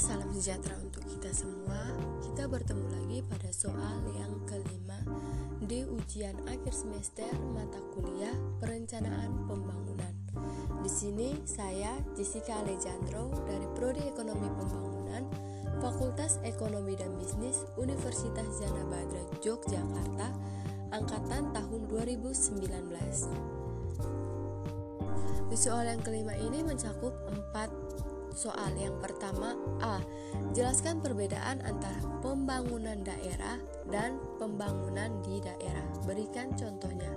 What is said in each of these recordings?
salam sejahtera untuk kita semua. Kita bertemu lagi pada soal yang kelima di ujian akhir semester mata kuliah Perencanaan Pembangunan. Di sini saya Jessica Alejandro dari Prodi Ekonomi Pembangunan, Fakultas Ekonomi dan Bisnis Universitas Jana Badra Yogyakarta, angkatan tahun 2019. Di soal yang kelima ini mencakup empat soal. Yang pertama, A. Jelaskan perbedaan antara pembangunan daerah dan pembangunan di daerah. Berikan contohnya.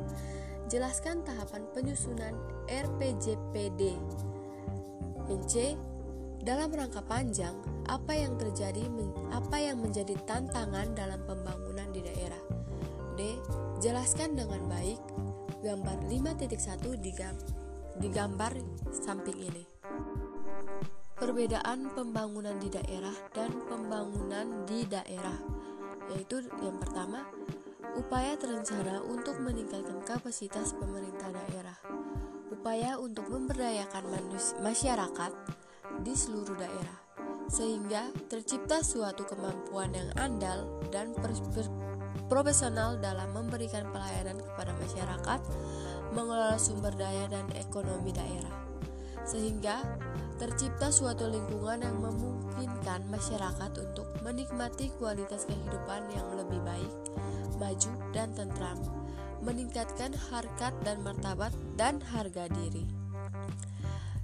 Jelaskan tahapan penyusunan RPJPD. Yang C. Dalam rangka panjang, apa yang terjadi apa yang menjadi tantangan dalam pembangunan di daerah? D. Jelaskan dengan baik gambar 5.1 di gambar samping ini. Perbedaan pembangunan di daerah dan pembangunan di daerah yaitu yang pertama, upaya terencana untuk meningkatkan kapasitas pemerintah daerah. Upaya untuk memberdayakan masyarakat di seluruh daerah sehingga tercipta suatu kemampuan yang andal dan profesional dalam memberikan pelayanan kepada masyarakat, mengelola sumber daya dan ekonomi daerah. Sehingga tercipta suatu lingkungan yang memungkinkan masyarakat untuk menikmati kualitas kehidupan yang lebih baik, maju, dan tentram, meningkatkan harkat dan martabat dan harga diri.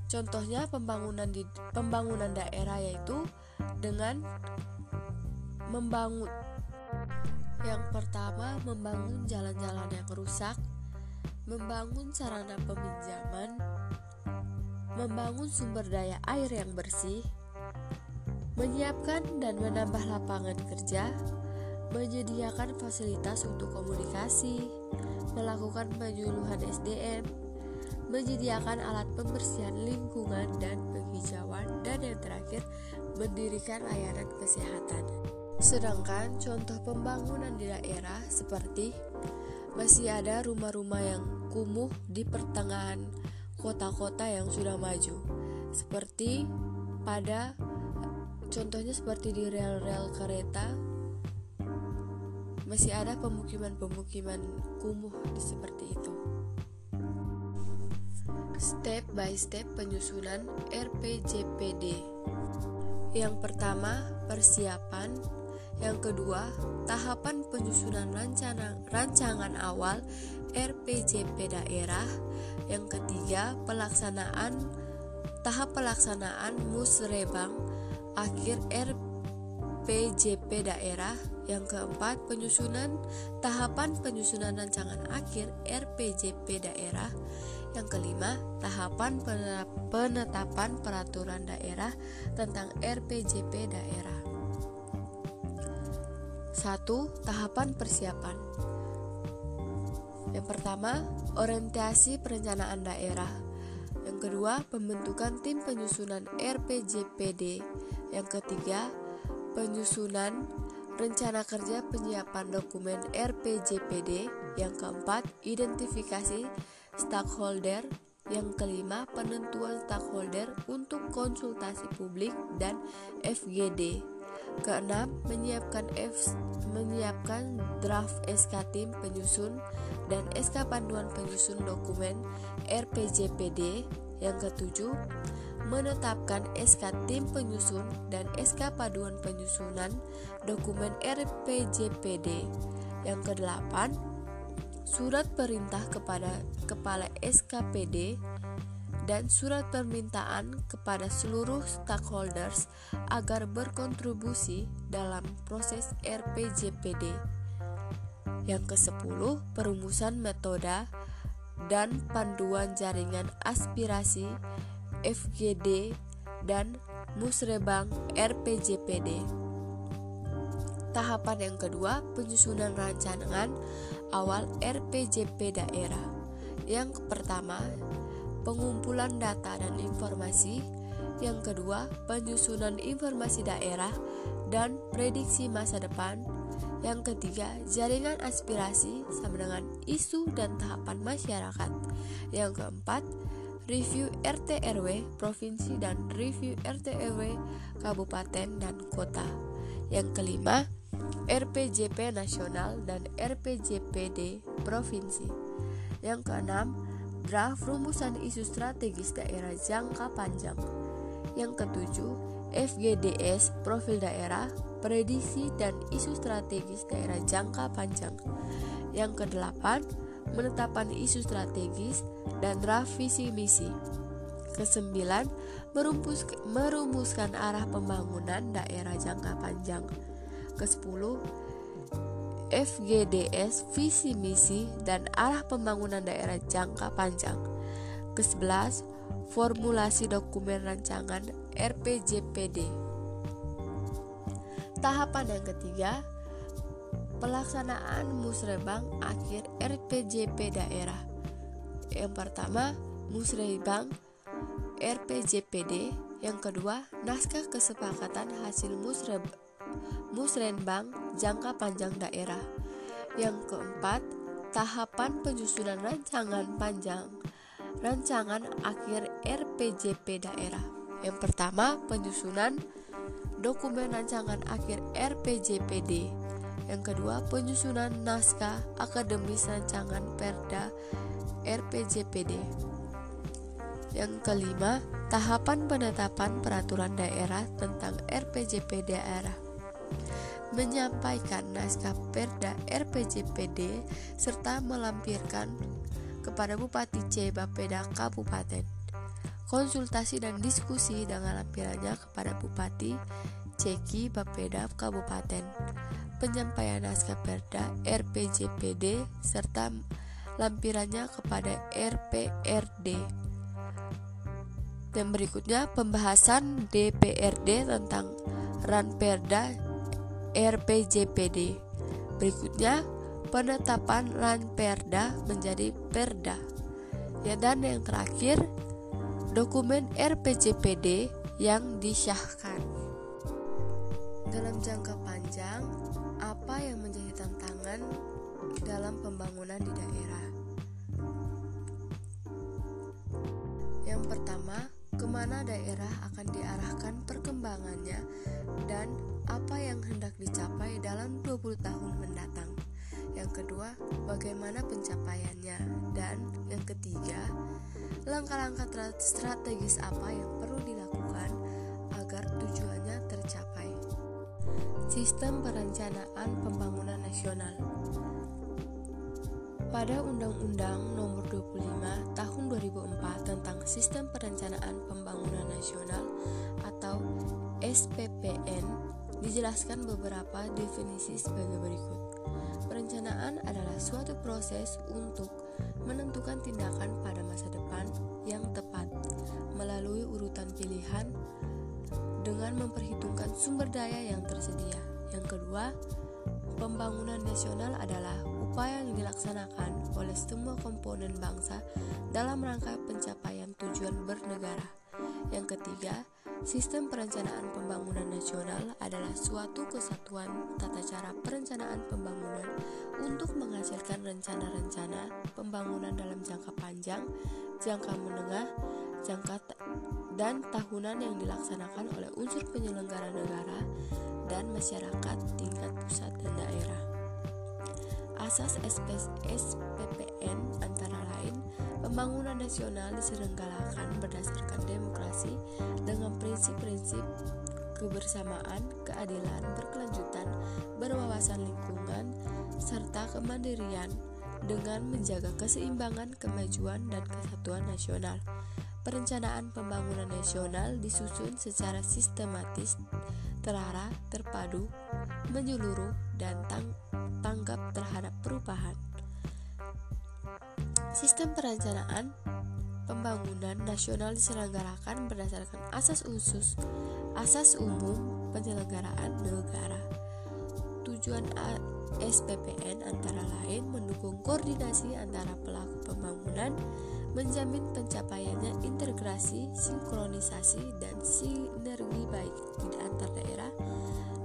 Contohnya pembangunan di pembangunan daerah yaitu dengan membangun yang pertama membangun jalan-jalan yang rusak, membangun sarana peminjaman, membangun sumber daya air yang bersih, menyiapkan dan menambah lapangan kerja, menyediakan fasilitas untuk komunikasi, melakukan penyuluhan SDM, menyediakan alat pembersihan lingkungan dan penghijauan, dan yang terakhir, mendirikan layanan kesehatan. Sedangkan contoh pembangunan di daerah seperti masih ada rumah-rumah yang kumuh di pertengahan kota-kota yang sudah maju. Seperti pada contohnya seperti di rel-rel kereta masih ada pemukiman-pemukiman kumuh di seperti itu. Step by step penyusunan RPJPD yang pertama persiapan yang kedua tahapan penyusunan rancangan, rancangan awal RPJP daerah yang ketiga, pelaksanaan tahap pelaksanaan musrebang akhir RPJP daerah. Yang keempat, penyusunan tahapan penyusunan rancangan akhir RPJP daerah. Yang kelima, tahapan penetapan peraturan daerah tentang RPJP daerah. Satu, tahapan persiapan. Yang pertama, orientasi perencanaan daerah. Yang kedua, pembentukan tim penyusunan RPJPD. Yang ketiga, penyusunan rencana kerja penyiapan dokumen RPJPD. Yang keempat, identifikasi stakeholder. Yang kelima, penentuan stakeholder untuk konsultasi publik dan FGD. Keenam, menyiapkan F, menyiapkan draft SK tim penyusun dan SK panduan penyusun dokumen RPJPD. Yang ketujuh, menetapkan SK tim penyusun dan SK paduan penyusunan dokumen RPJPD. Yang kedelapan, surat perintah kepada kepala SKPD dan surat permintaan kepada seluruh stakeholders agar berkontribusi dalam proses RPJPD. Yang ke-10, perumusan metode dan panduan jaringan aspirasi FGD dan Musrebang RPJPD. Tahapan yang kedua, penyusunan rancangan awal RPJP daerah. Yang pertama, pengumpulan data dan informasi, yang kedua, penyusunan informasi daerah dan prediksi masa depan, yang ketiga, jaringan aspirasi sama dengan isu dan tahapan masyarakat, yang keempat, review RT RW provinsi dan review RT RW kabupaten dan kota. Yang kelima, RPJP nasional dan RPJPD provinsi. Yang keenam, draft rumusan isu strategis daerah jangka panjang. Yang ketujuh, FGDS profil daerah, prediksi dan isu strategis daerah jangka panjang. Yang kedelapan, menetapkan isu strategis dan draft visi misi. Kesembilan, merumpus, merumuskan arah pembangunan daerah jangka panjang. Kesepuluh, FGDS visi misi dan arah pembangunan daerah jangka panjang. Kesebelas, formulasi dokumen rancangan RPJPD. Tahapan yang ketiga, pelaksanaan musrebang akhir RPJP daerah. Yang pertama, musrebang RPJPD, yang kedua, naskah kesepakatan hasil musreb musrenbang jangka panjang daerah. Yang keempat, tahapan penyusunan rancangan panjang rancangan akhir RPJP daerah. Yang pertama, penyusunan dokumen rancangan akhir RPJPD yang kedua, penyusunan naskah akademis rancangan Perda RPJPD. Yang kelima, tahapan penetapan peraturan daerah tentang RPJP daerah. Menyampaikan naskah Perda RPJPD serta melampirkan kepada Bupati C Bapeda Kabupaten. Konsultasi dan diskusi dengan lampirannya kepada Bupati Ceki Bapeda Kabupaten penyampaian naskah perda RPJPD serta lampirannya kepada RPRD. Dan berikutnya pembahasan DPRD tentang Ranperda RPJPD. Berikutnya penetapan Ranperda menjadi Perda. Ya dan yang terakhir dokumen RPJPD yang disahkan. Dalam jangka panjang, apa yang menjadi tantangan dalam pembangunan di daerah? Yang pertama, ke mana daerah akan diarahkan perkembangannya dan apa yang hendak dicapai dalam 20 tahun mendatang. Yang kedua, bagaimana pencapaiannya dan yang ketiga, langkah-langkah strategis apa yang perlu dilakukan agar tujuannya tercapai. Sistem Perencanaan Pembangunan Nasional pada Undang-Undang Nomor 25 Tahun 2004 tentang Sistem Perencanaan Pembangunan Nasional atau SPPN dijelaskan beberapa definisi sebagai berikut. Perencanaan adalah suatu proses untuk menentukan tindakan pada masa depan yang tepat melalui urutan pilihan dengan memperhitungkan sumber daya yang tersedia. Yang kedua, pembangunan nasional adalah upaya yang dilaksanakan oleh semua komponen bangsa dalam rangka pencapaian tujuan bernegara. Yang ketiga, Sistem perencanaan pembangunan nasional adalah suatu kesatuan tata cara perencanaan pembangunan untuk menghasilkan rencana-rencana pembangunan dalam jangka panjang, jangka menengah, jangka dan tahunan yang dilaksanakan oleh unsur penyelenggara negara dan masyarakat tingkat pusat dan daerah. Asas SPPN antara pembangunan nasional diselenggarakan berdasarkan demokrasi dengan prinsip-prinsip kebersamaan, keadilan, berkelanjutan, berwawasan lingkungan, serta kemandirian dengan menjaga keseimbangan, kemajuan, dan kesatuan nasional. Perencanaan pembangunan nasional disusun secara sistematis, terarah, terpadu, menyeluruh, dan tang tanggap terhadap perubahan. Sistem perencanaan pembangunan nasional diselenggarakan berdasarkan asas usus, asas umum penyelenggaraan negara. Tujuan SPPN antara lain mendukung koordinasi antara pelaku pembangunan, menjamin pencapaiannya integrasi, sinkronisasi, dan sinergi baik di antar daerah,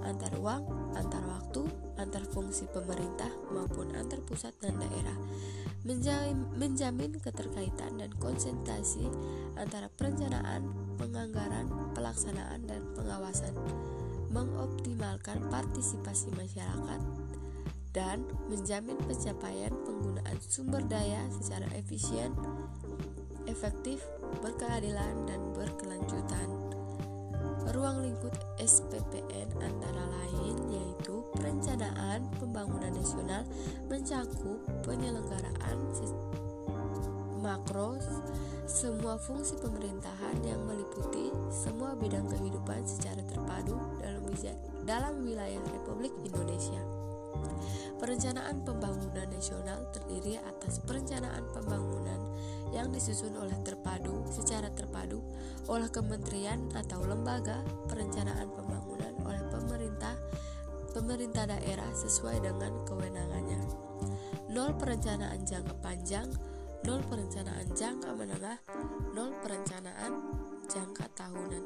antar uang, antar waktu, antar fungsi pemerintah maupun antar pusat dan daerah, menjamin, menjamin keterkaitan dan konsentrasi antara perencanaan, penganggaran, pelaksanaan, dan pengawasan, mengoptimalkan partisipasi masyarakat, dan menjamin pencapaian penggunaan sumber daya secara efisien, efektif, berkeadilan, dan berkelanjutan. Ruang lingkup SPPN antara lain yaitu perencanaan pembangunan nasional mencakup penyelenggaraan makro semua fungsi pemerintahan yang meliputi semua bidang kehidupan secara terpadu dalam wilayah Republik Indonesia. Perencanaan pembangunan nasional terdiri atas perencanaan pembangunan yang disusun oleh terpadu secara terpadu oleh kementerian atau lembaga perencanaan pembangunan oleh pemerintah pemerintah daerah sesuai dengan kewenangannya. Nol perencanaan jangka panjang, nol perencanaan jangka menengah, nol perencanaan jangka tahunan.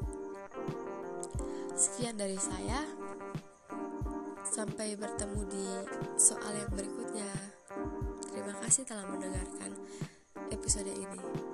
Sekian dari saya. Sampai bertemu di soal yang berikutnya. Terima kasih telah mendengarkan episode ini.